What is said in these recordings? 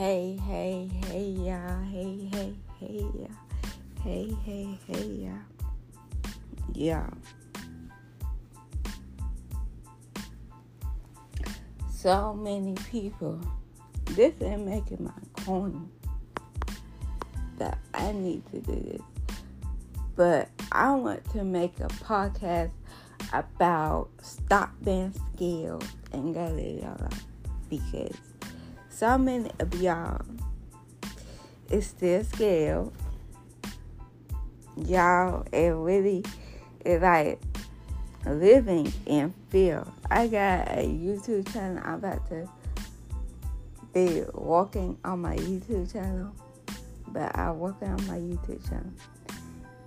Hey, hey, hey, y'all. Hey, hey, hey, y'all. Hey, hey, hey, y'all. Yeah. So many people. This ain't making my corny that I need to do this. But I want to make a podcast about stop being scared and go live your life because so many of y'all is still scared. Y'all it really is like living in fear. I got a YouTube channel. I'm about to be walking on my YouTube channel, but I'm working on my YouTube channel.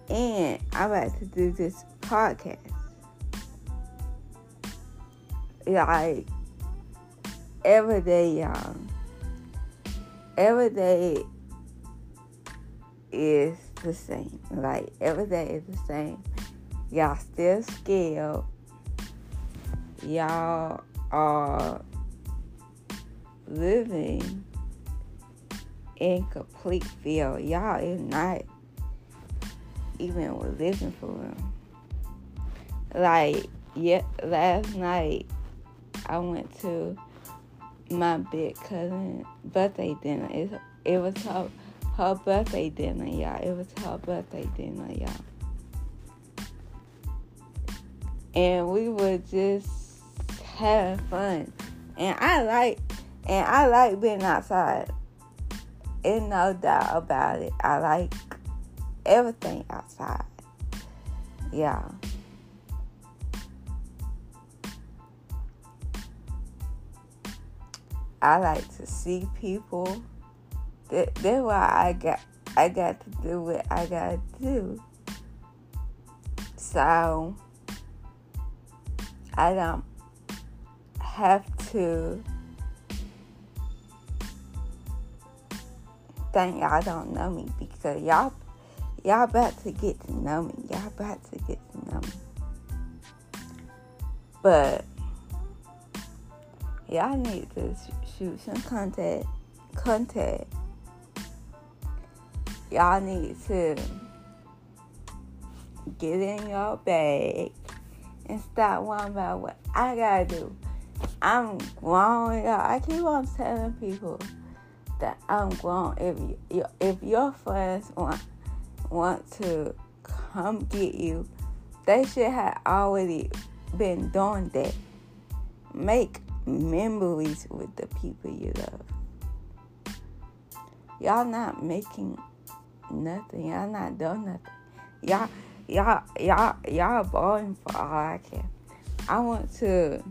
And I'm about to do this podcast. Like every day, y'all. Every day is the same. Like every day is the same. Y'all still scared. Y'all are living in complete fear. Y'all is not even living for real. Like, yeah, last night I went to my big cousin birthday dinner. It, it was her, her birthday dinner, y'all. It was her birthday dinner, y'all. And we were just having fun. And I like and I like being outside. Ain't no doubt about it. I like everything outside. Yeah. I like to see people. That, that's why I got I got to do what I gotta do. So I don't have to think y'all don't know me because y'all y'all about to get to know me. Y'all about to get to know me. But y'all need to shoot some content content. Y'all need to get in your bag and stop worrying about what I gotta do. I'm grown, y'all. I keep on telling people that I'm grown. If you, if your friends want want to come get you, they should have already been doing that. Make memories with the people you love. Y'all not making nothing. Y'all not doing nothing. Y'all, y'all, y'all, y'all balling for all I can. I want to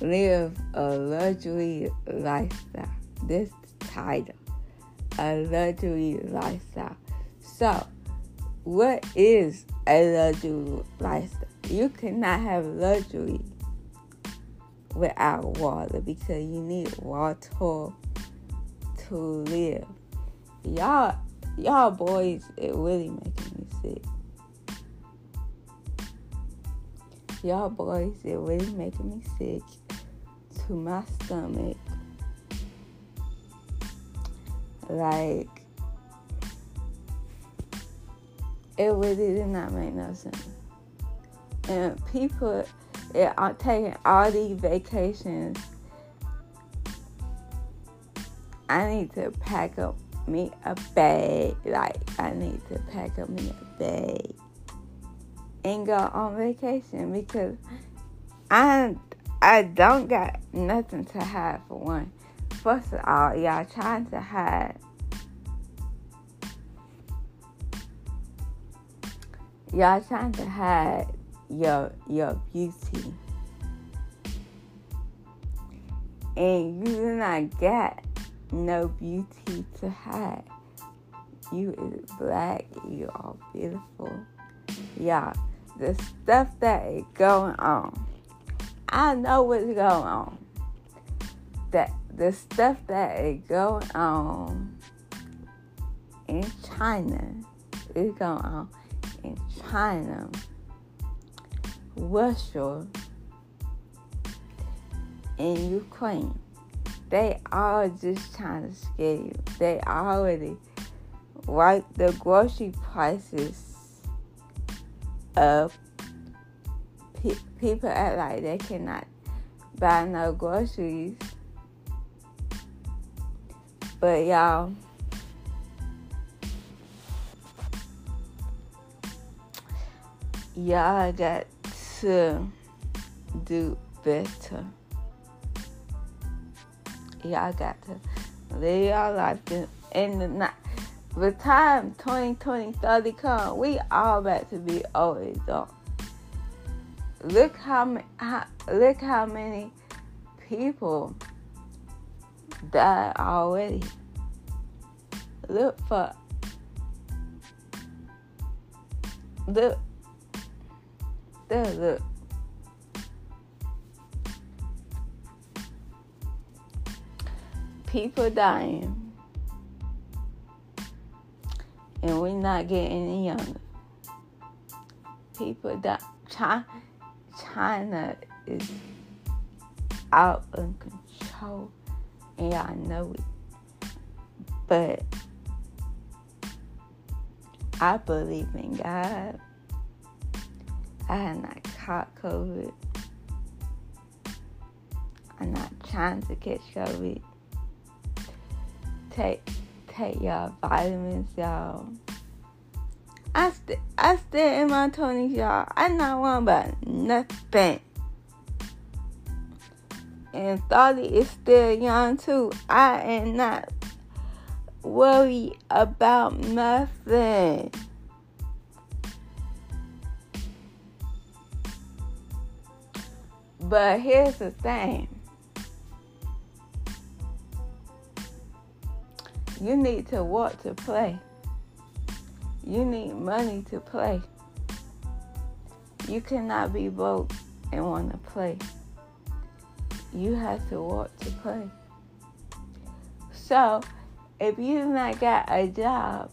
live a luxury lifestyle. This title, a luxury lifestyle. So, what is a luxury lifestyle? You cannot have luxury without water because you need water to live. Y'all, y'all boys, it really making me sick. Y'all boys, it really making me sick to my stomach. Like, it really did not make no sense. And people are taking all these vacations. I need to pack up me a bag. Like, I need to pack up me a bag and go on vacation because I I don't got nothing to hide for one. First of all, y'all trying to hide y'all trying to hide your your beauty. And you do not got no beauty to hide. You is black, you are beautiful. Y'all, the stuff that is going on. I know what's going on. That the stuff that is going on in China is going on in China, Russia, and Ukraine. They are just trying to scare you. They already wiped the grocery prices up. Pe- people act like they cannot buy no groceries. But y'all, y'all got to do better. Y'all got to live your life in the night. The time 2020, 30 come, we all about to be old adults. Look how, how look how many people died already. Look for look look people dying and we're not getting any younger. People die. China, China is out of control, and y'all know it. But I believe in God. I have not caught COVID. I'm not trying to catch COVID. Take take y'all vitamins, y'all. I st- I still in my twenties, y'all. I not worried about nothing. And Thoughty is still young too. I am not worried about nothing. But here's the thing. You need to work to play. You need money to play. You cannot be broke and want to play. You have to work to play. So, if you've not got a job,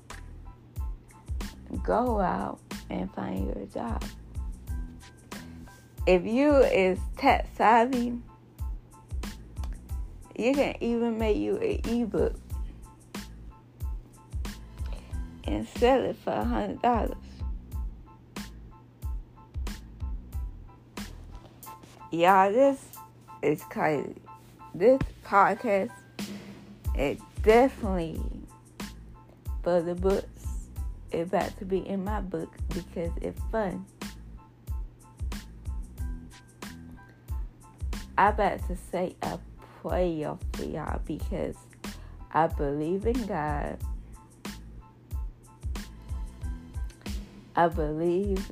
go out and find your job. If you is tech savvy, you can even make you an ebook and sell it for a hundred dollars. Y'all, this is crazy. This podcast is definitely for the books. It's about to be in my book because it's fun. I about to say a prayer for y'all because I believe in God. I believe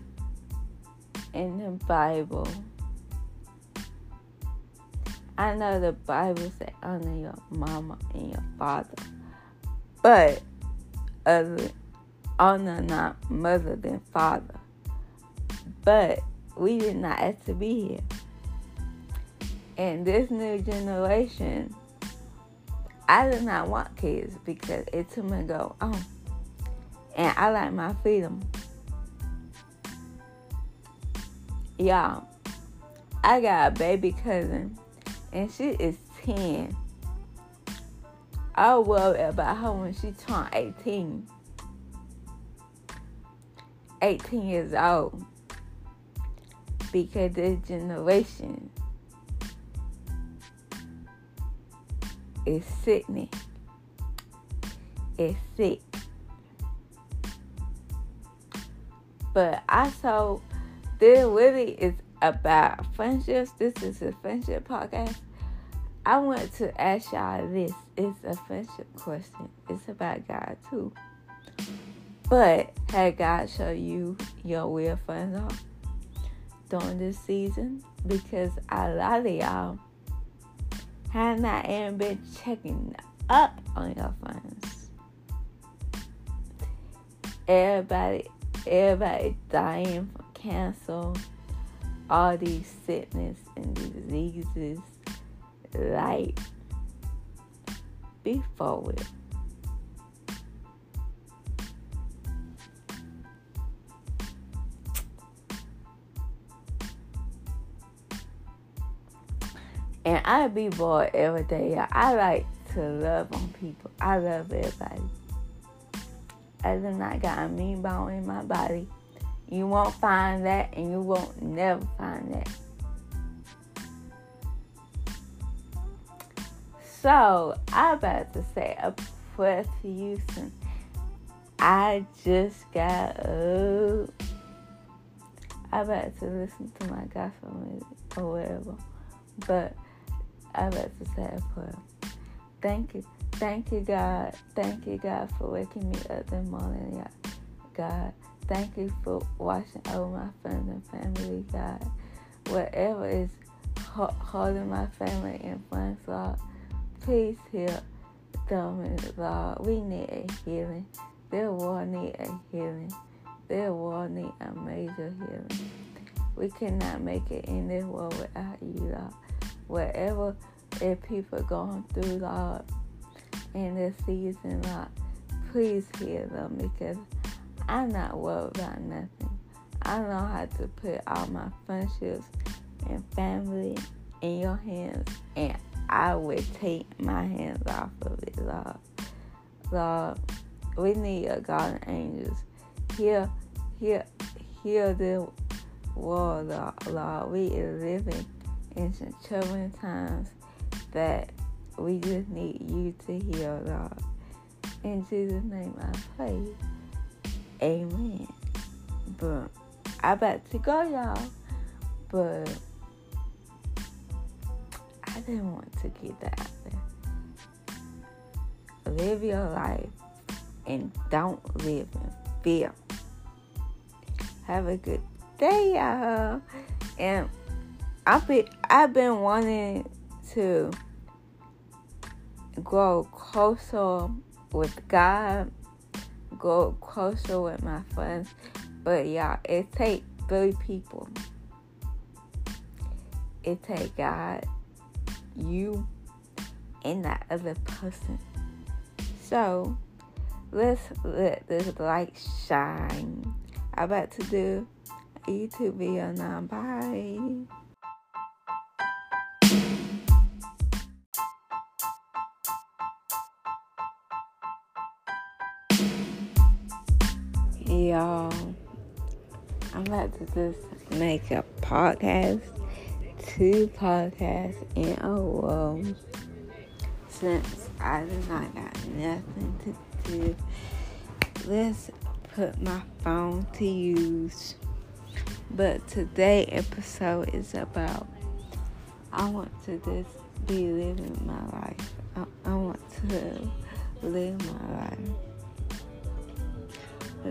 in the Bible. I know the Bible says honor your mama and your father, but honor not mother than father. But we did not have to be here. And this new generation, I did not want kids because it took me to go on. And I like my freedom. Y'all, I got a baby cousin and she is 10. I worry about her when she turned 18. 18 years old. Because this generation is sickening. It's sick. But I saw this really is about friendships. This is a friendship podcast. I want to ask y'all this. It's a friendship question. It's about God too. But had God show you your real friends are during this season? Because a lot of y'all have not even been checking up on your friends. Everybody, everybody dying from cancer, all these sickness and diseases. Like, be forward. And I be bored every day. I like to love on people. I love everybody. I do not got a mean bone in my body. You won't find that, and you won't never find that. So I about to say a prayer to you soon. I just got up. I about to listen to my gospel music or whatever. But I say a prayer. Thank you. Thank you, God. Thank you, God, for waking me up this morning, God. Thank you for watching over my friends and family, God. Whatever is holding my family in friends, Lord, please heal them, Lord. We need a healing. Their world need a healing. Their world need a major healing. We cannot make it in this world without you, Lord. Whatever if people are going through, Lord, in this season, Lord, please heal them because I'm not worried about nothing. I know how to put all my friendships and family in your hands, and I will take my hands off of it, Lord. Lord, we need God and angels. Heal, heal, heal the world, Lord. We are living in some troubling times that we just need you to heal, Lord. In Jesus' name I pray. Amen. But I about to go, y'all. But I didn't want to get that out there. Live your life and don't live in fear. Have a good day, y'all. And I've been I've been wanting to grow closer with God, grow closer with my friends. But y'all, it take three people. It take God, you, and that other person. So let's let this light shine. I'm about to do a YouTube video now. Bye. Y'all. I'm about to just make a podcast, two podcasts in a row. Since I do not got nothing to do, let's put my phone to use. But today episode is about I want to just be living my life. I, I want to live my life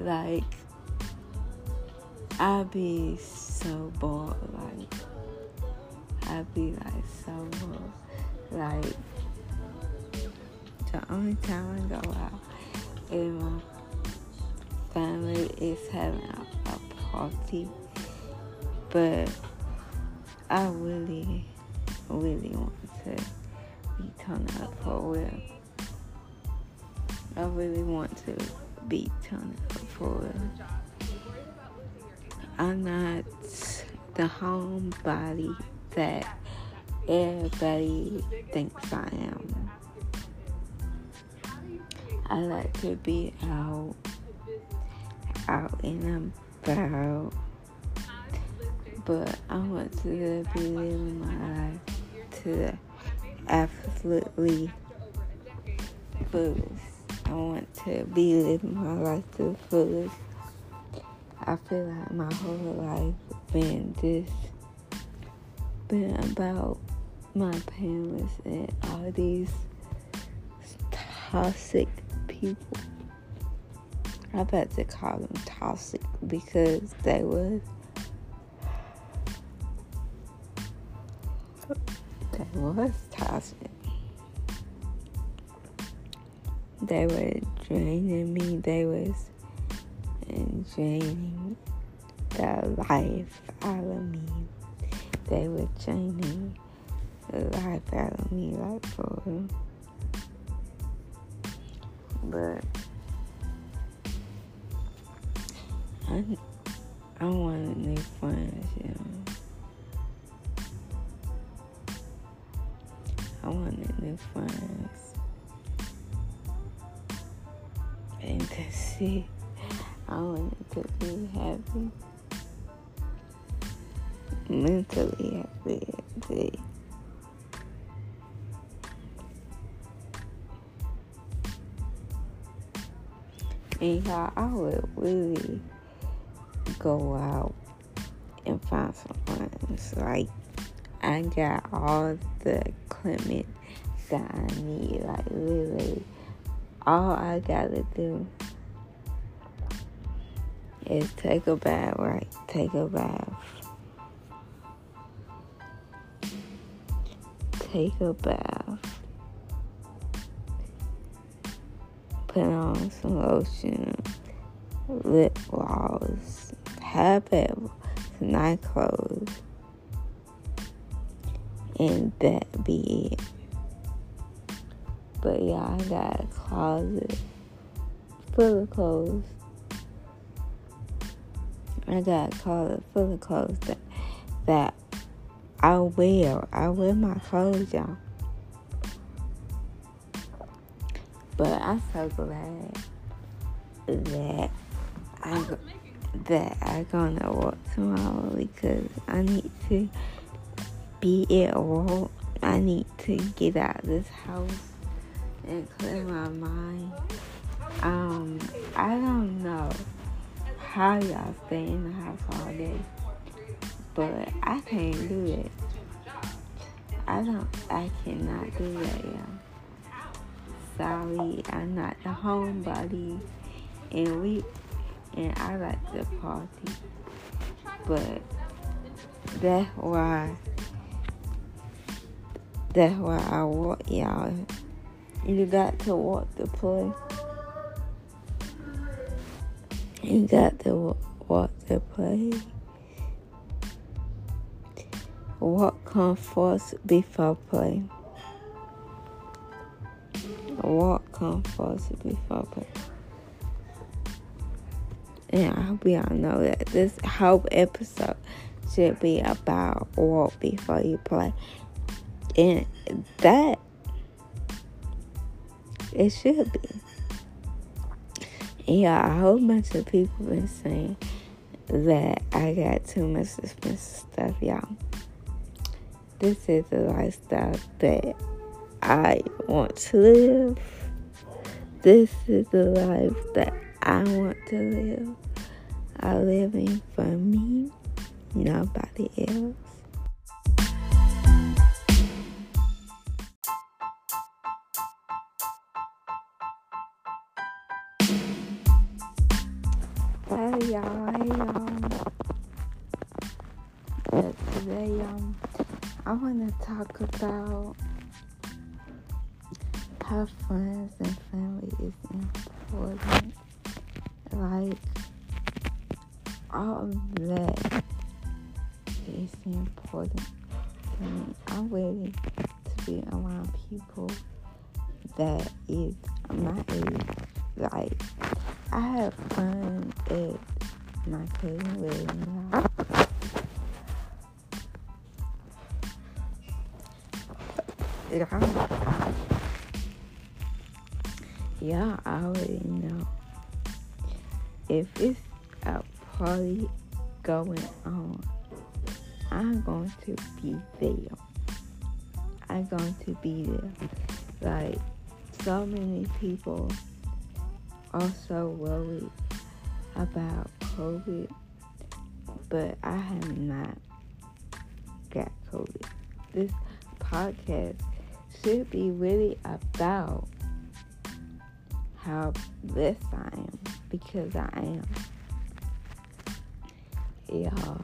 like I'd be so bored like I'd be like so bored. Like the only time I go out is my family is having a, a party. But I really really want to be turned up for real. I really want to be turned up for I'm not the homebody that everybody thinks I am. I like to be out, out and about, but I want to be living my life to absolutely fullest. I want to be living my life to the fullest. I feel like my whole life been this, been about my parents and all these toxic people. I bet to call them toxic because they was they was toxic. They were draining me. They was draining the life out of me. They were draining the life out of me, like for real. But I, I want new friends, you know. I wanted new friends. And to see, I wanted to be happy. Mentally happy. See. And y'all, I would really go out and find some friends. Like, I got all the equipment that I need. Like, literally, all I gotta do is take a bath, right? Take a bath. Take a bath. Put on some lotion, lip gloss, have it night clothes, and that be it. But yeah, I got a closet full of clothes. I got a closet full of clothes that that I wear. I wear my clothes, y'all. But I'm so glad that I that I gonna work tomorrow because I need to be at work. I need to get out of this house and clear my mind. Um, I don't know how y'all stay in the house all day, but I can't do it. I don't. I cannot do that, y'all. Sorry, I'm not the homebody, and we and I like to party, but that's why. That's why I walk y'all. You got to walk the play. You got to walk the play. What comes first before play? What comes first before play? And I hope y'all know that this whole episode should be about walk before you play. And that it should be. Yeah, a whole bunch of people been saying that I got too much expensive stuff, y'all. This is the lifestyle that I want to live. This is the life that I want to live. I live in for me, nobody else. Hey y'all. Today, um, I want to talk about how friends and family is important. Like, all of that is important to me. I'm ready to be around people that is my age. Like, I have fun at my wedding. Y'all, y'all already know if it's a party going on, I'm going to be there. I'm going to be there. Like, so many people are so worried about COVID, but I have not got COVID. This podcast should be really about how blessed I am because I am. Y'all,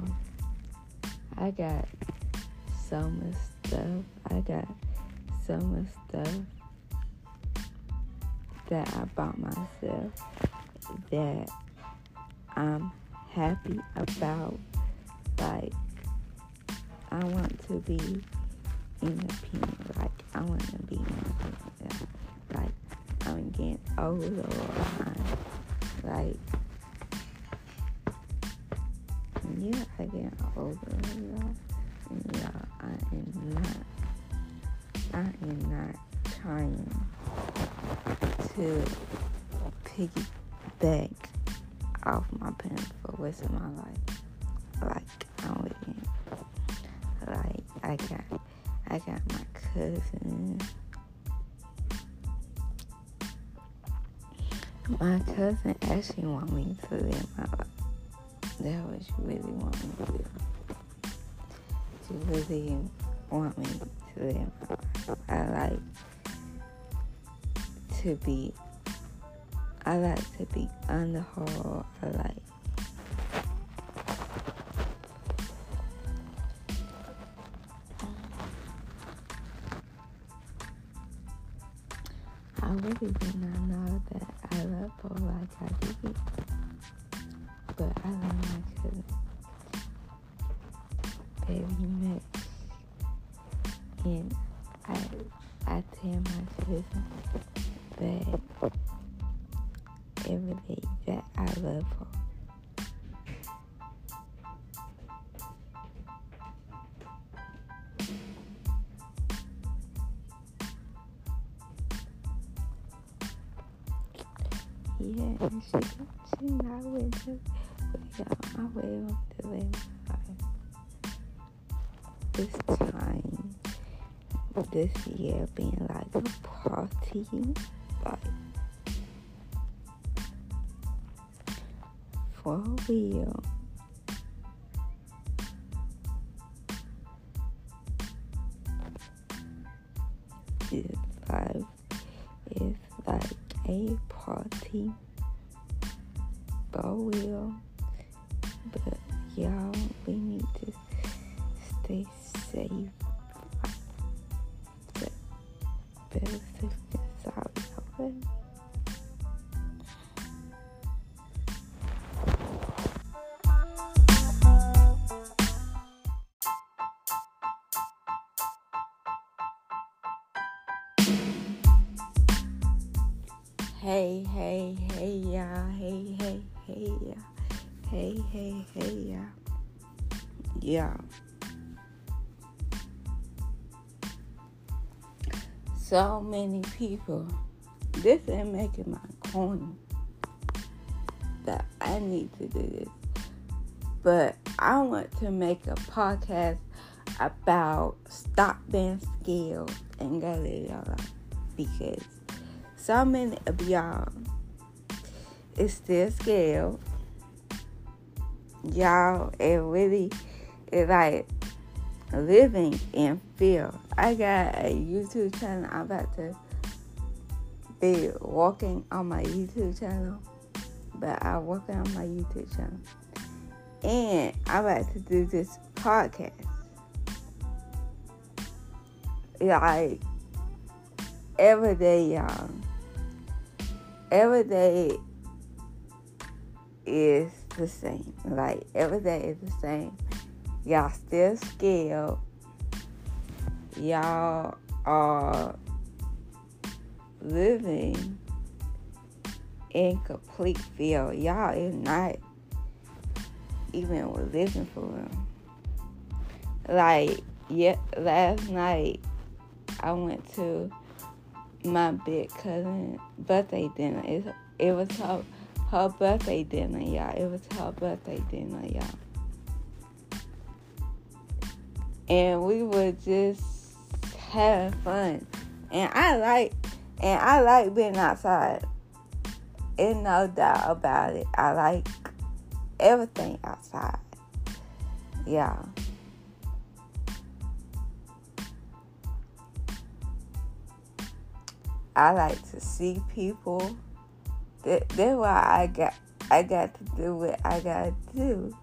I got so much stuff. I got so much stuff that I bought myself that I'm happy about. Like, I want to be independent. Like, I want to be independent. Like, I'm getting older. Like, yeah, I get older. Y'all. And y'all, I am not I am not trying to piggyback off my parents for the rest of my life. Like I'm waiting. Like I got I got my cousin. My cousin actually want me to live my life. That's what she really want me to do. She really want me to live my life. I like to be I like to be on the whole. I like I really did not know that I love her like I did. But I love my cousin very much. And I I tell my cousin that her. Yeah, and she she not with us, but y'all, I will live my. This time, this year being like a party, like for real. So many people. This ain't making my coin. That I need to do this. But I want to make a podcast about stop being scared and go live your life. Because so many of y'all is still scared. Y'all it really is like living in fear. I got a YouTube channel. I'm about to be walking on my YouTube channel. But I'm working on my YouTube channel. And I'm about to do this podcast. Like every day, y'all every day is the same. Like every day is the same. Y'all still scared. Y'all are living in complete fear. Y'all is not even living for real. Like yeah, last night I went to my big cousin birthday dinner. It, it was her her birthday dinner, y'all. It was her birthday dinner, y'all. And we were just having fun. And I like and I like being outside. And no doubt about it. I like everything outside. Yeah. I like to see people. That, that's why I got I got to do what I gotta do.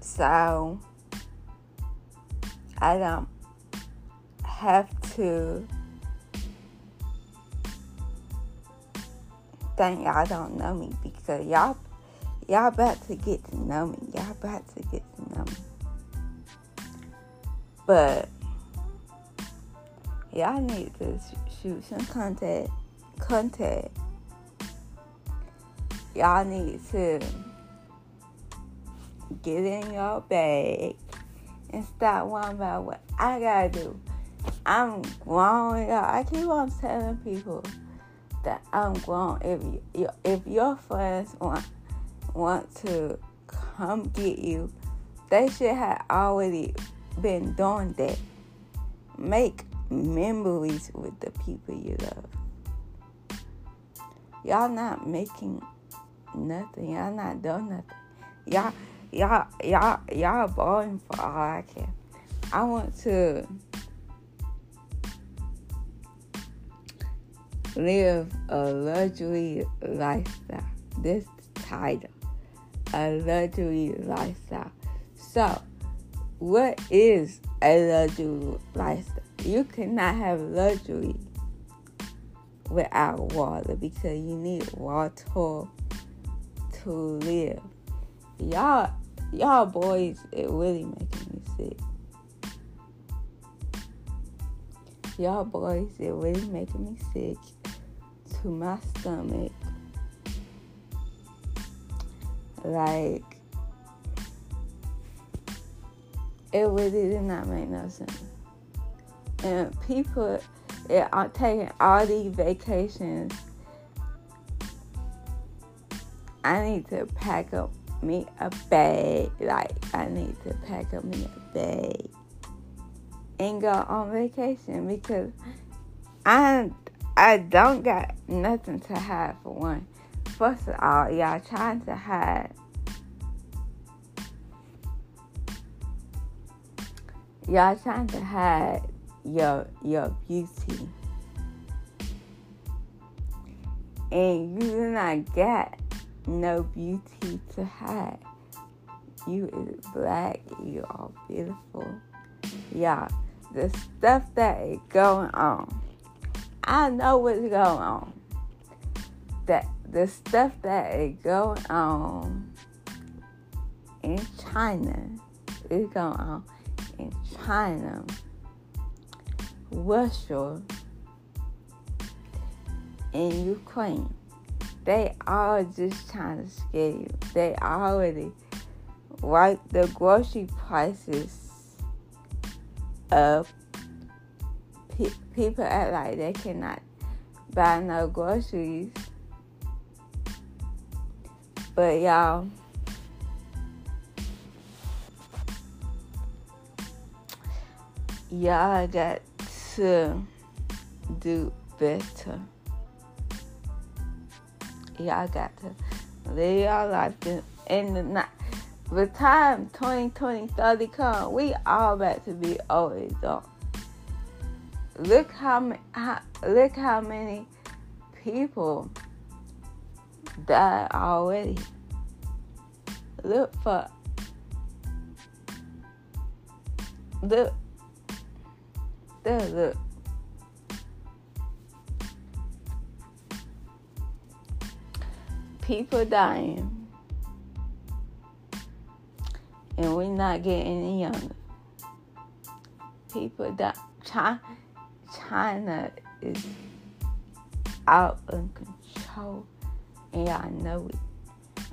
So I don't have to think y'all don't know me because y'all y'all about to get to know me. Y'all about to get to know me. But y'all need to shoot some content content y'all need to get in your bag and stop worrying about what I gotta do. I'm grown. Y'all. I keep on telling people that I'm grown. If you, if your friends want want to come get you, they should have already been doing that. Make memories with the people you love. Y'all not making nothing. Y'all not doing nothing. Y'all, y'all, y'all, y'all balling for all I care. I want to live a luxury lifestyle. This title, a luxury lifestyle. So, what is a luxury lifestyle? You cannot have luxury without water because you need water to live. Y'all, y'all boys, it really making me sick. Y'all boys, it really making me sick to my stomach. Like, it really did not make no sense. And people are taking all these vacations. I need to pack up me a bag. Like, I need to pack up me a bag and go on vacation because I I don't got nothing to hide for one. First of all, y'all trying to hide y'all trying to hide your your beauty. And you do not got no beauty to hide. You is black, you are beautiful. Y'all, the stuff that is going on. I know what's going on. That the stuff that is going on in China is going on in China, Russia, and Ukraine. They all just trying to scare you. They already wiped the grocery prices up. people act like they cannot buy no groceries. But y'all, y'all got to do better. Y'all got to live your life in the night the time 2020 30 come, we all about to be old adults. Look how, how look how many people died already. Look for look there look people dying and we're not getting any younger. People that China, China is out of control, and y'all know it.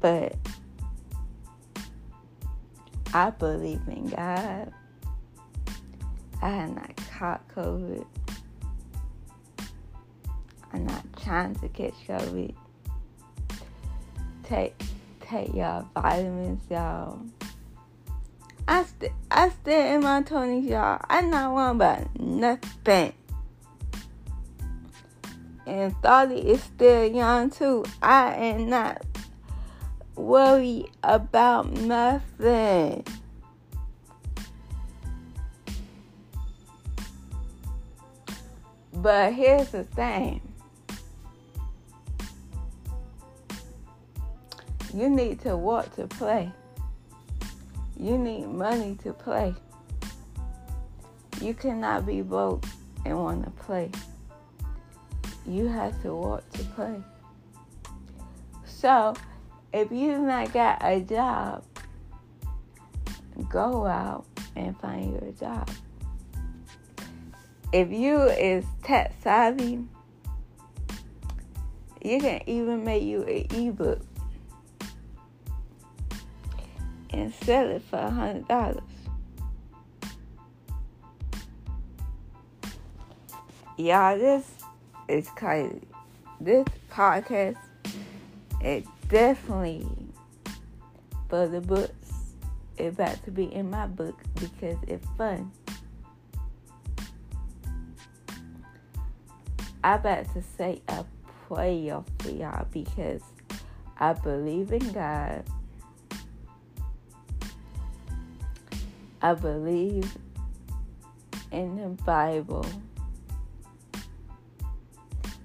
But I believe in God. I have not caught COVID. I'm not trying to catch COVID. Take take y'all vitamins, y'all. I st- I stay in my twenties, y'all. I not worried about nothing. And thought is still young too. I am not worried about nothing. But here's the thing. You need to want to play. You need money to play. You cannot be broke and want to play. You have to want to play. So, if you not got a job, go out and find you a job. If you is tech savvy, you can even make you an ebook and sell it for a hundred dollars. y'all, this is crazy. This podcast is definitely for the books. It's about to be in my book because it's fun. I about to say a prayer for y'all because I believe in God. I believe in the Bible.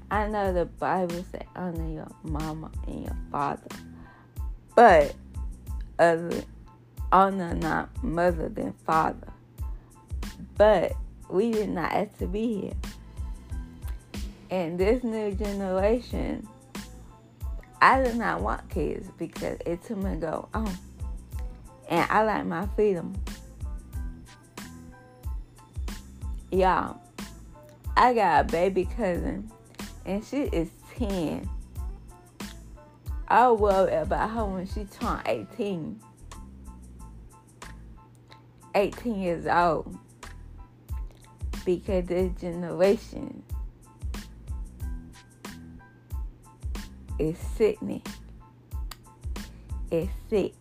I know the Bible says honor your mama and your father, but other honor not mother than father. But we did not have to be here. And this new generation, I did not want kids because it took me to go on. And I like my freedom. Y'all, I got a baby cousin and she is 10. I worry about her when she turned 18. 18 years old. Because this generation is sickening. It's sick.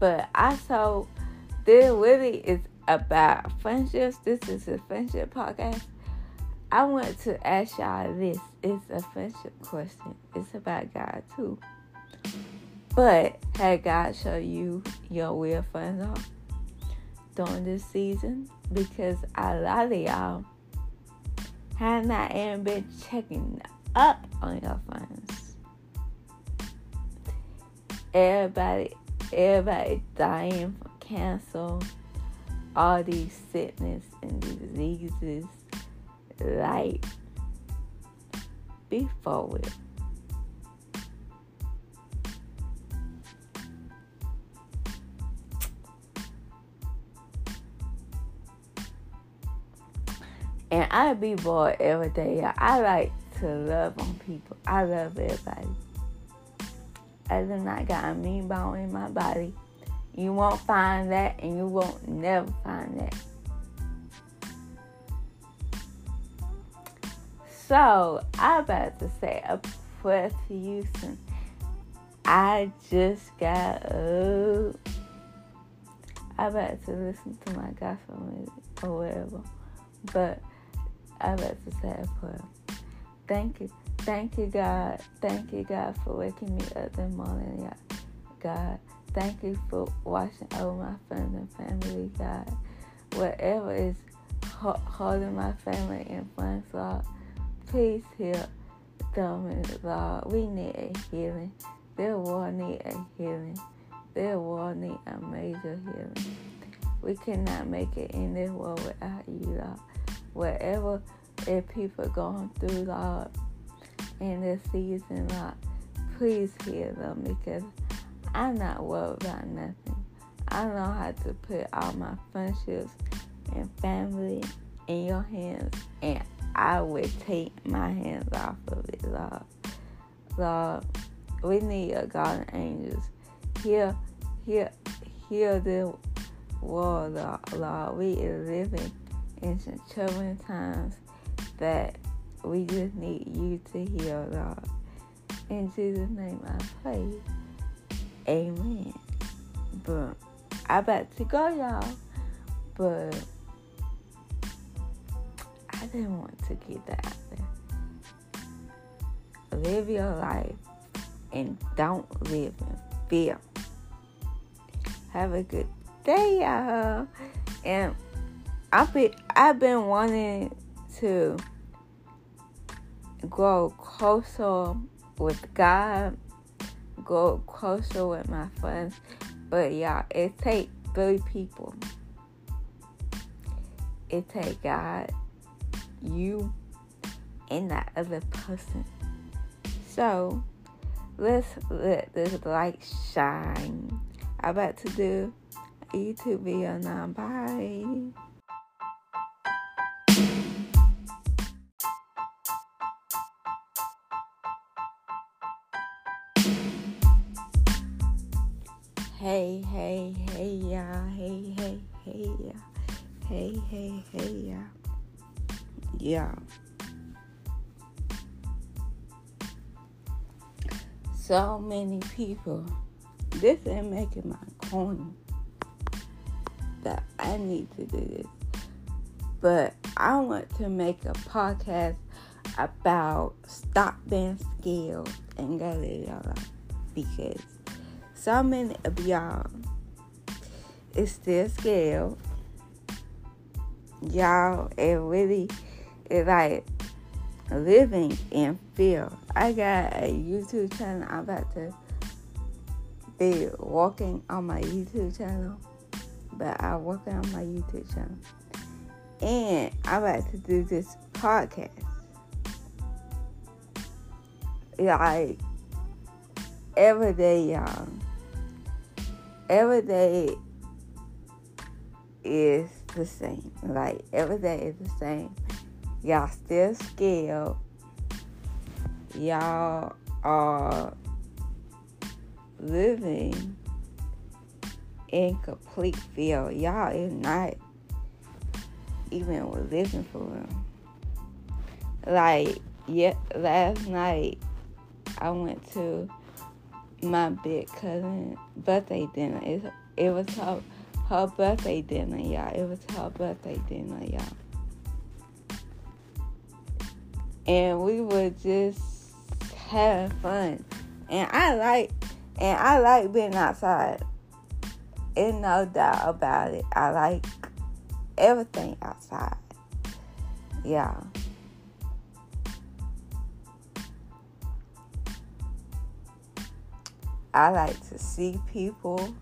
But I saw this really is about friendships. This is a friendship podcast. I want to ask y'all this. It's a friendship question. It's about God too. But had God show you your real friends are during this season? Because a lot of y'all have not even been checking up on your friends. Everybody, everybody dying from cancer, all these sickness and diseases, like be forward. And I be bored every day. I like to love on people. I love everybody. I do not got a mean bone in my body. You won't find that, and you won't never find that. So, I about to say a prayer to Houston. I just got up. I about to listen to my gospel music or whatever. But I about to say a prayer. Thank you. Thank you, God. Thank you, God, for waking me up this morning, God. Thank you for watching over my friends and family, God. Whatever is holding my family and friends, Lord, please heal them, Lord. We need a healing. Their world need a healing. Their world need a major healing. We cannot make it in this world without you, Lord. Whatever if people going through, Lord, in this season, Lord, please heal them because I'm not worried about nothing. I know how to put all my friendships and family in your hands, and I will take my hands off of it, Lord. Lord, we need a guardian angels. Heal, heal, heal the world, Lord. We are living in some troubling times that we just need you to heal, Lord. In Jesus' name I pray. Amen. But I about to go, y'all. But I didn't want to get that out there. Live your life and don't live in fear. Have a good day, y'all. And I've been I've been wanting to grow closer with God go closer with my friends. But y'all, it take three people. It take God, you, and that other person. So let's let this light shine. I'm about to do a YouTube video now. Bye. Hey, hey, hey, y'all. Hey, hey, hey, y'all. Hey, hey, hey, y'all. Yeah. So many people. This ain't making my coin that I need to do this. But I want to make a podcast about stop being scared and go live because so many of y'all is still scared. Y'all it really is like living in fear. I got a YouTube channel. I'm about to be walking on my YouTube channel, but I'm working on my YouTube channel, and I'm about to do this podcast. Like every day, y'all. Every day is the same. Like every day is the same. Y'all still scared. Y'all are living in complete fear. Y'all is not even living for real. Like, yeah, last night I went to my big cousin birthday dinner. It, it was her, her birthday dinner, y'all. It was her birthday dinner, y'all. And we were just having fun. And I like and I like being outside. Ain't no doubt about it. I like everything outside. Yeah. I like to see people.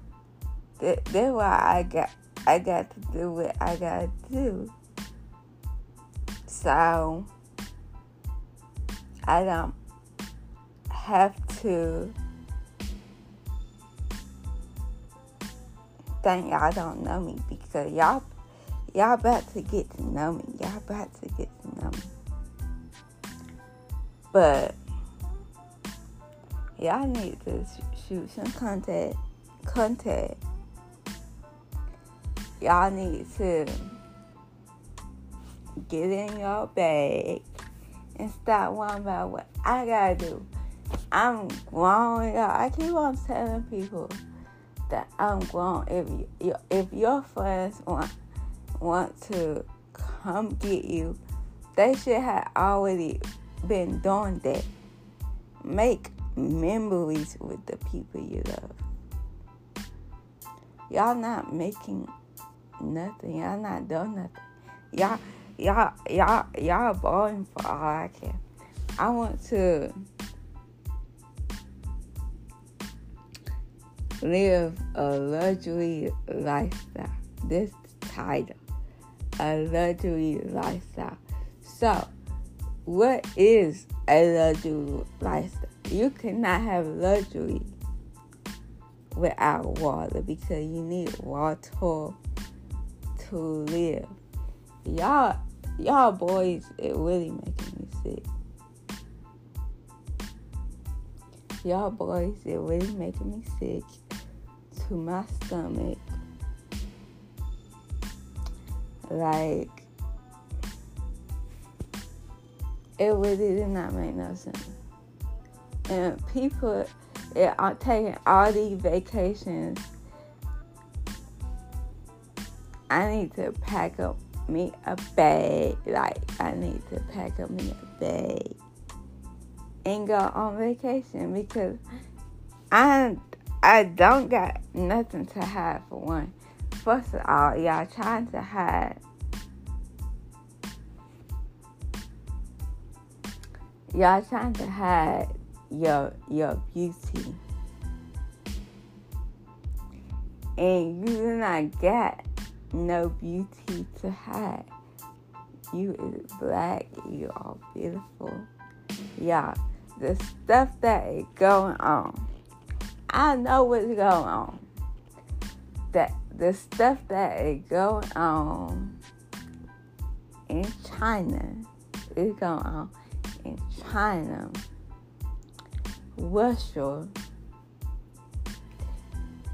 That, that's why I got I got to do what I gotta do. So I don't have to think y'all don't know me because y'all y'all about to get to know me. Y'all about to get to know me. But y'all need to shoot some content content. Y'all need to get in your bag and stop worrying about what I gotta do. I'm grown, y'all. I keep on telling people that I'm grown. If you, if your friends want want to come get you, they should have already been doing that. Make memories with the people you love. Y'all not making nothing. Y'all not doing nothing. Y'all, y'all, y'all, y'all balling for all I care. I want to live a luxury lifestyle. This title, a luxury lifestyle. So, what is a luxury lifestyle? You cannot have luxury without water because you need water to live. Y'all, y'all boys, it really making me sick. Y'all boys, it really making me sick to my stomach. Like, it really did not make no sense. And people are taking all these vacations. I need to pack up me a bag. Like, I need to pack up me a bag and go on vacation because I I don't got nothing to hide for one. First of all, y'all trying to hide y'all trying to hide your your beauty. And you do not got no beauty to hide. You is black, you are beautiful. Y'all, the stuff that is going on. I know what's going on. That the stuff that is going on in China is going on in China, Russia,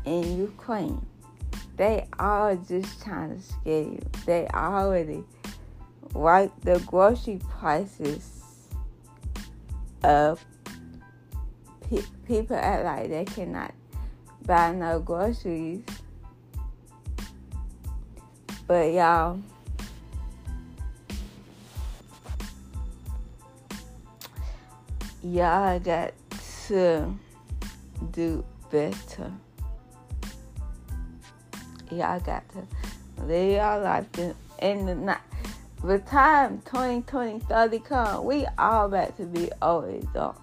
and Ukraine. they are just trying to scare you. They already write the grocery prices up. Pe- people act like they cannot buy no groceries. But y'all, y'all got to do better. Y'all got to live your life in the night. The time 2020, 30 come, we all about to be old adults.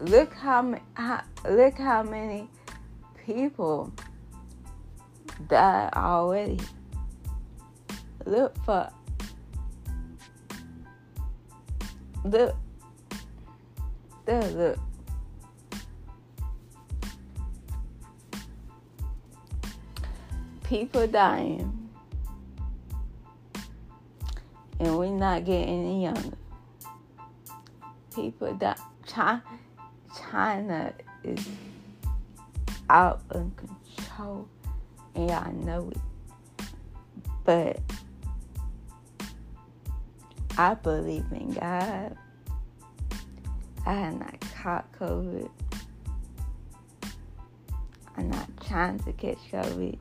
Look how, how look how many people died already. Look for look there look people dying and we're not getting any younger. People die. China, China is out of control, and y'all know it. But I believe in God. I have not caught COVID. I'm not trying to catch COVID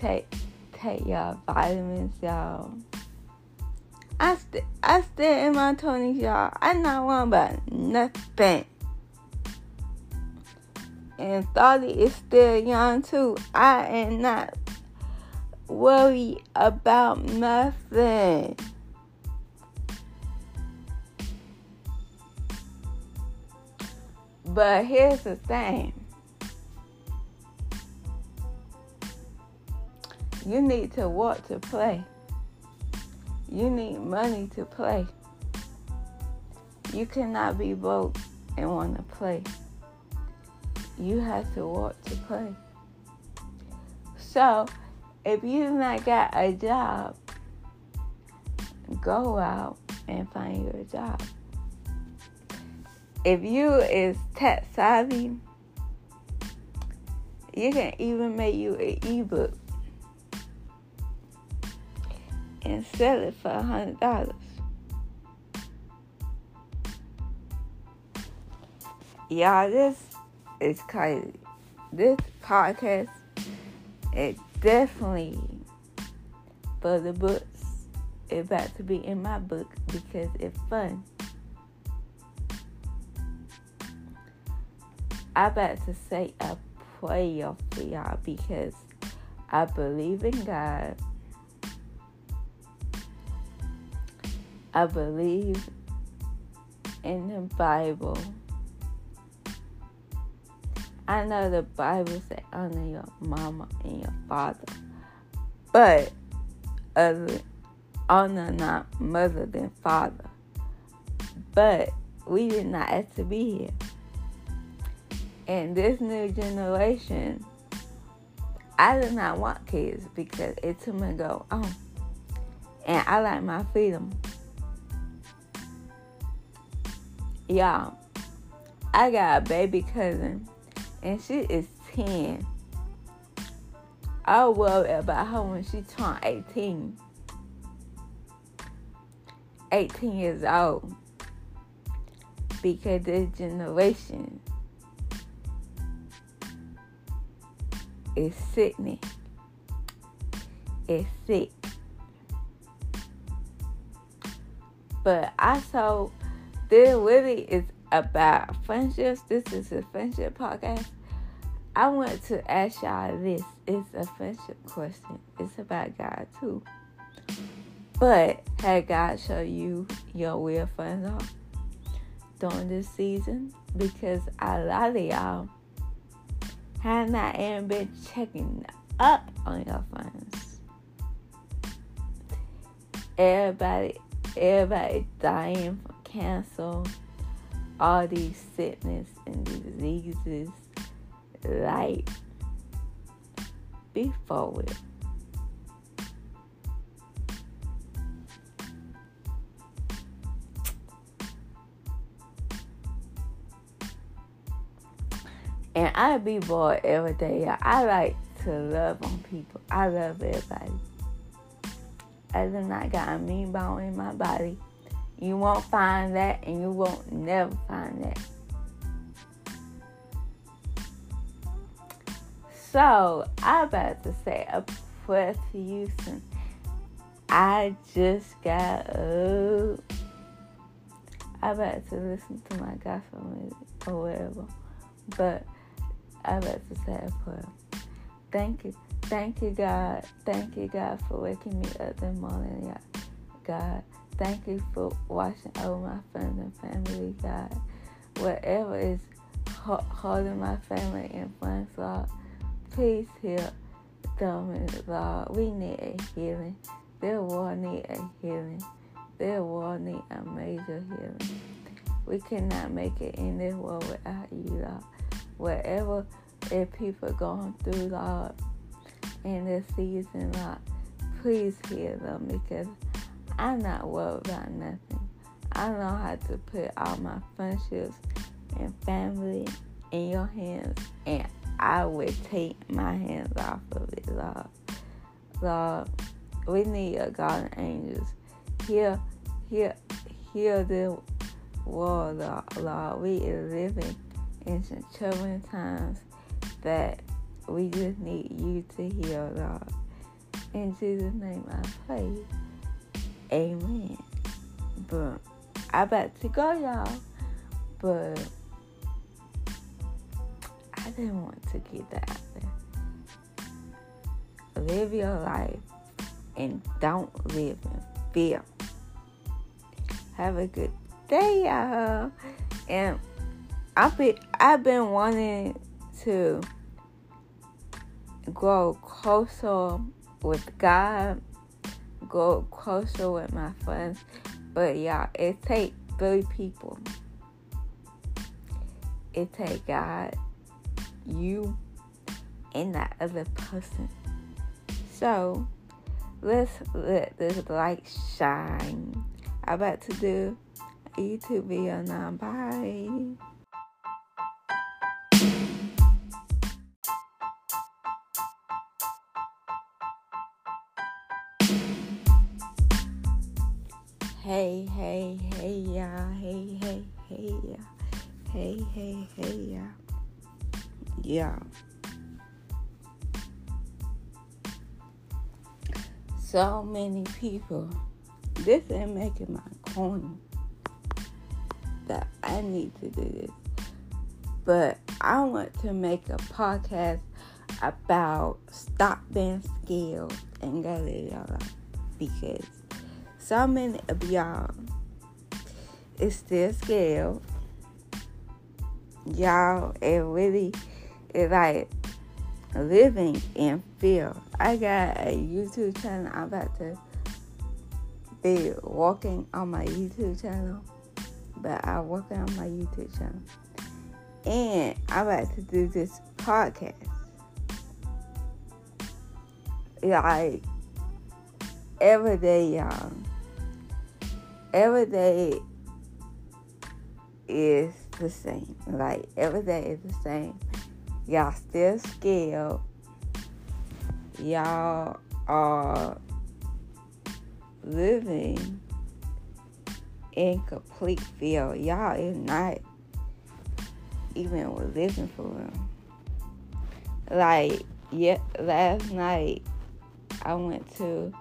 take take y'all vitamins, y'all. I st- I still in my twenties, y'all. I not worried about nothing. And thirty is still young too. I am not worried about nothing. But here's the thing. You need to want to play. You need money to play. You cannot be broke and want to play. You have to want to play. So, if you've not got a job, go out and find your job. If you is tech savvy, you can even make you an ebook and sell it for a hundred dollars. Y'all, this is crazy. This podcast is definitely for the books. It's about to be in my book because it's fun. I about to say a prayer for y'all because I believe in God. I believe in the Bible. I know the Bible says honor your mama and your father, but honor not mother than father. But we did not have to be here. And this new generation, I do not want kids because it's much go on. And I like my freedom. Y'all, I got a baby cousin and she is 10. I'll worry about her when she turn 18. 18 years old. Because this generation is sickening. It's sick. But I saw this really is about friendships. This is a friendship podcast. I want to ask y'all this. It's a friendship question. It's about God too. But had God show you your real friends are during this season? Because a lot of y'all have not even been checking up on your friends. Everybody, everybody dying from cancer, all these sickness and diseases. Like, be forward. And I be bored every day. I like to love on people. I love everybody. I do not got a mean bone in my body. You won't find that, and you won't never find that. So I about to say a prayer to Houston. I just got up. I about to listen to my gospel music or whatever. But I about to say a prayer. Thank you. Thank you, God. Thank you, God, for waking me up this morning, God. Thank you for watching over my friends and family, God. Whatever is holding my family in friends, Lord, please heal them, Lord. We need a healing. Their world need a healing. Their world need a major healing. We cannot make it in this world without you, Lord. Whatever if people are going through, Lord, in this season, Lord, please heal them because I'm not worried about nothing. I know how to put all my friendships and family in your hands, and I will take my hands off of it, Lord. Lord, we need a God of angels. Heal, heal, heal the world, Lord. We are living in some troubling times that we just need you to heal, Lord. In Jesus' name I pray. Amen. But I about to go, y'all. But I didn't want to get that out there. Live your life and don't live in fear. Have a good day, y'all. And I've been I've been wanting to grow closer with God, grow closer with my friends. But y'all, it take three people. It take God, you, and that other person. So let's let this light shine. I'm about to do a YouTube video now. Bye. Hey, hey, y'all. Yeah. So many people. This ain't making my coin that I need to do this. But I want to make a podcast about stop being scared and go live your life because so many of y'all is still scared. Y'all it really is like living in fear. I got a YouTube channel. I'm about to be walking on my YouTube channel. But I'm working on my YouTube channel. And I'm about to do this podcast. Like every day, y'all every day is the same. Like every day is the same. Y'all still scared. Y'all are living in complete fear. Y'all is not even living for real. Like, yeah, last night I went to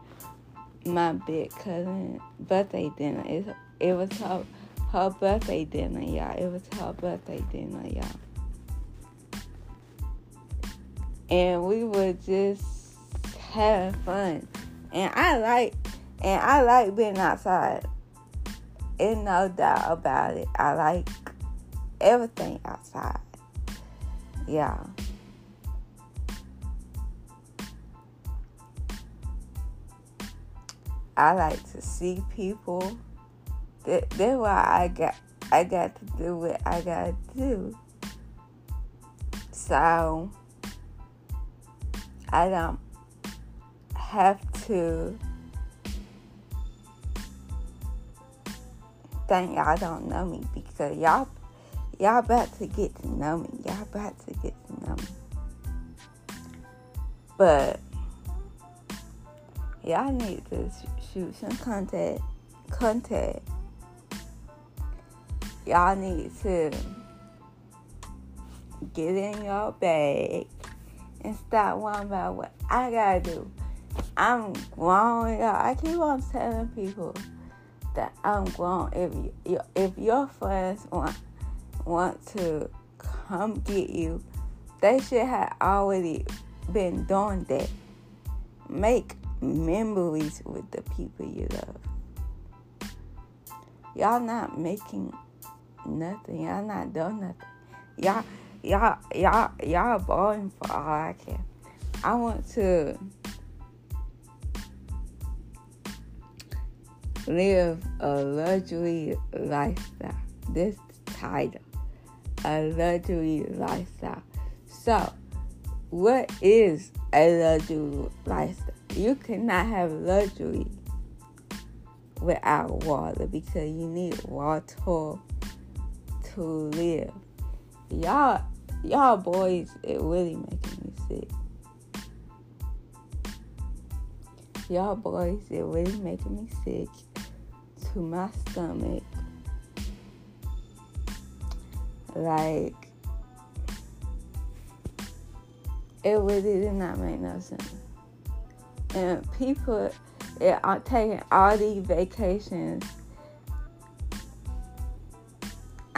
my big cousin birthday dinner. It, it was her her birthday dinner, y'all. It was her birthday dinner, y'all. And we were just having fun. And I like and I like being outside. Ain't no doubt about it. I like everything outside. Yeah. I like to see people. That, that's why I got I got to do what I gotta do. So I don't have to think y'all don't know me because y'all y'all about to get to know me. Y'all about to get to know me. But y'all need to shoot some content. Content. Y'all need to get in your bag and stop worrying about what I gotta do. I'm grown, y'all. I keep on telling people that I'm grown. If you, if your friends want want to come get you, they should have already been doing that. Make memories with the people you love. Y'all not making nothing. Y'all not doing nothing. Y'all, y'all, y'all, y'all boring for all I care. I want to live a luxury lifestyle. This title, a luxury lifestyle. So, what is a luxury lifestyle? You cannot have luxury without water because you need water live. Y'all, y'all boys, it really making me sick. Y'all boys, it really making me sick to my stomach. Like, it really did not make no sense. And people are taking all these vacations.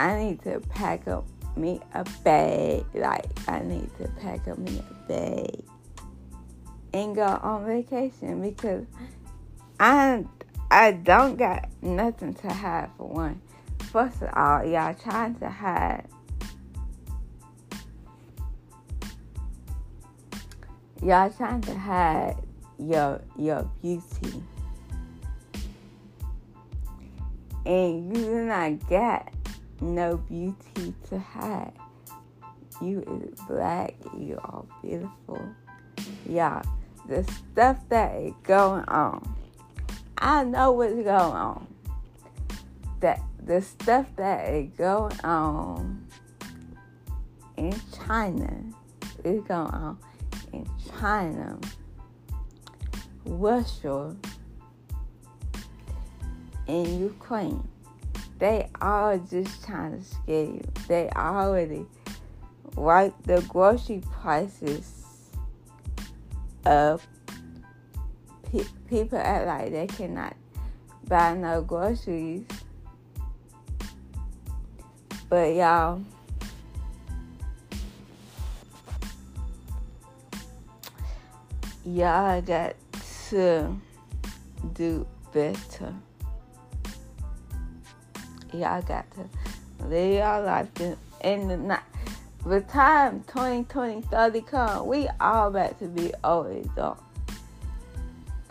I need to pack up me a bag. Like, I need to pack up me a bag and go on vacation because I I don't got nothing to hide for one. First of all, y'all trying to hide y'all trying to hide your your beauty. And you do not got no beauty to hide. You is black, you are beautiful. Y'all, the stuff that is going on I know what's going on. That the stuff that is going on in China is going on in China, Russia, and Ukraine. They all just trying to scare you. They already wiped the grocery prices up pe- people act like they cannot buy no groceries. But y'all, y'all got to do better. Y'all got to live your life in the night. The time 2020, 30 come, we all about to be old adults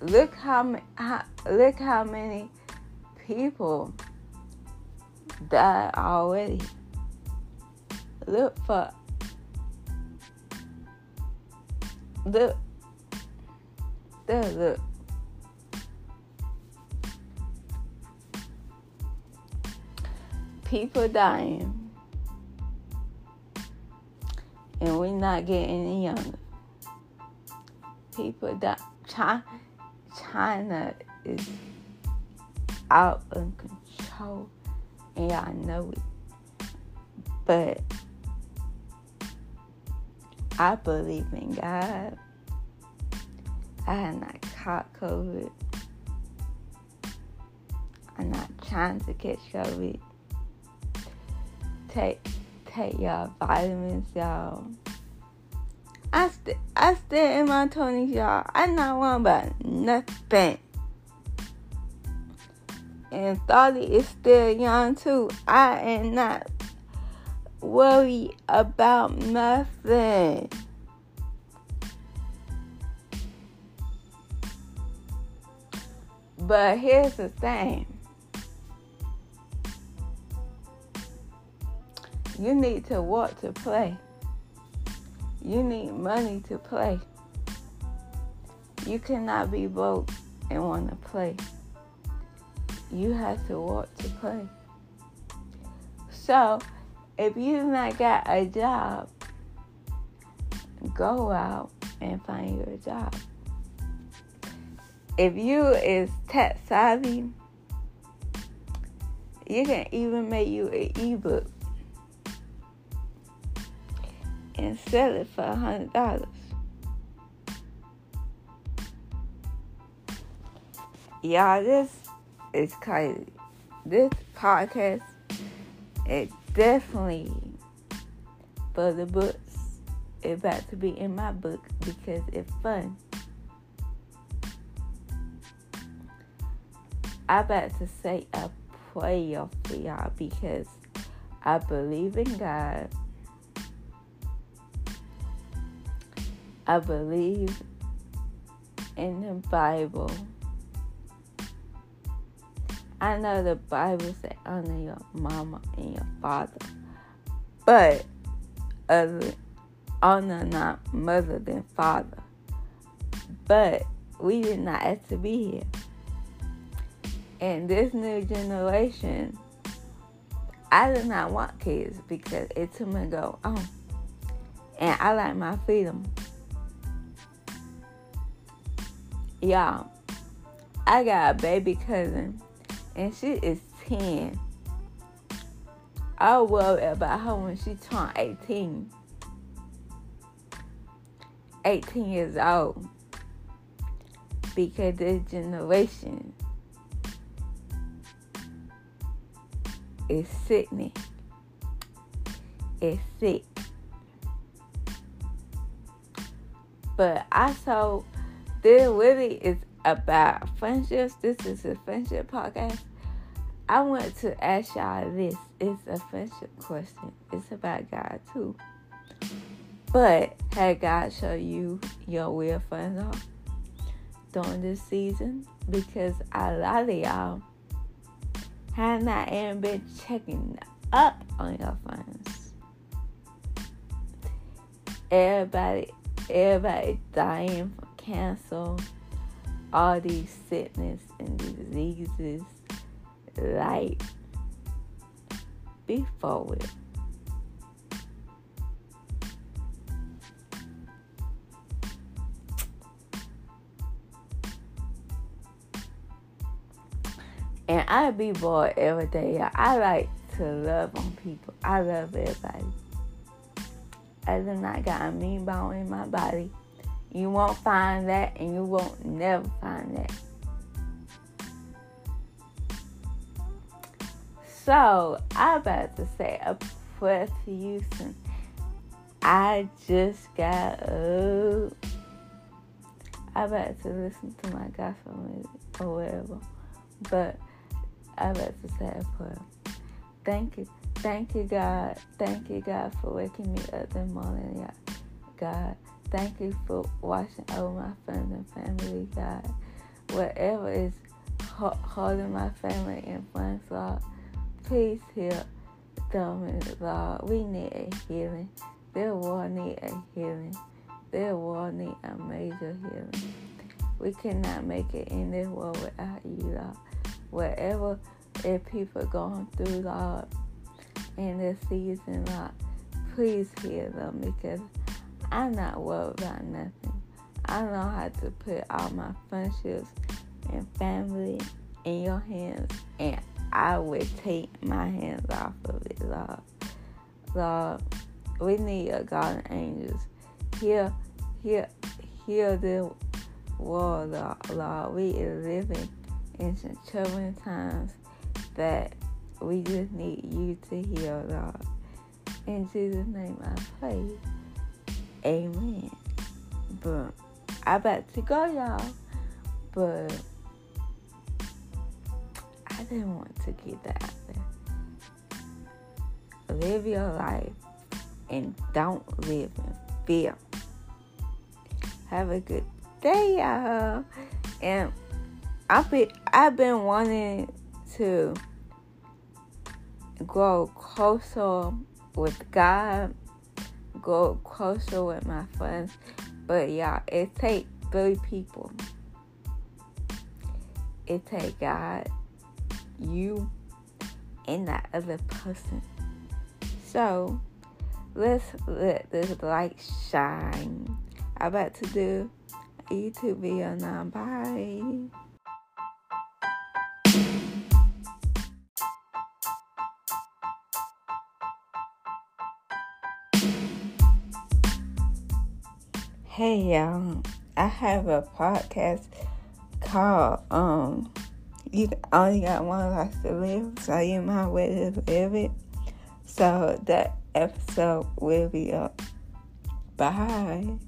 look how, how look how many people died already. Look for look there look people dying and we're not getting any younger people die China, China is out of control, and y'all know it. But I believe in God. I have not caught COVID. I'm not trying to catch COVID. Take take y'all vitamins, y'all. I st- I stay in my twenties, y'all. I not worrying about nothing. And Thoughty is still young too. I am not worried about nothing. But here's the thing. You need to want to play. You need money to play. You cannot be broke and want to play. You have to work to play. So, if you not got a job, go out and find your job. If you is tech savvy, you can even make you an ebook and sell it for a hundred dollars. Y'all, this is crazy. This podcast is definitely for the books. It's about to be in my book because it's fun. I about to say a prayer for y'all because I believe in God. I believe in the Bible. I know the Bible says honor your mama and your father, but other, honor not mother than father. But we did not have to be here. And this new generation, I did not want kids because it took me go, oh, and I like my freedom. Y'all, I got a baby cousin and she is 10. I worry about her when she turned 18. 18 years old. Because this generation is sickening. It's sick. But I saw this really is about friendships. This is a friendship podcast. I want to ask y'all this. It's a friendship question. It's about God too. But had God show you your real friends are during this season? Because a lot of y'all have not even been checking up on your friends. Everybody, everybody dying from cancer all these sickness and diseases like be forward. And I be bored every day. I like to love on people. I love everybody. I do not got a mean bone in my body. You won't find that, and you won't never find that. So, I about to say a prayer to Houston. I just got up. I about to listen to my gospel music or whatever. But I about to say a prayer. Thank you. Thank you, God. Thank you, God, for waking me up this morning, God. Thank you for watching over my friends and family, God. Whatever is holding my family in friends, Lord, please heal them, Lord. We need a healing. Their world need a healing. Their world need a major healing. We cannot make it in this world without you, Lord. Whatever if people going through, Lord, in this season, Lord, please heal them because I'm not worried about nothing. I know how to put all my friendships and family in your hands, and I will take my hands off of it, Lord. Lord, we need your guardian angels. Heal, heal, heal the world, Lord. We are living in some troubling times that we just need you to heal, Lord. In Jesus' name I pray. Amen. But I about to go, y'all. But I didn't want to get that out there. Live your life and don't live in fear. Have a good day, y'all. And I've been I've been wanting to grow closer with God go closer with my friends. But y'all, it take three people. It take God, you, and that other person So let's let this light shine. I'm about to do a YouTube video now. Bye. Hey y'all, I have a podcast called um You Only Got One Life to Live, so you might well live it. So that episode will be up. Bye.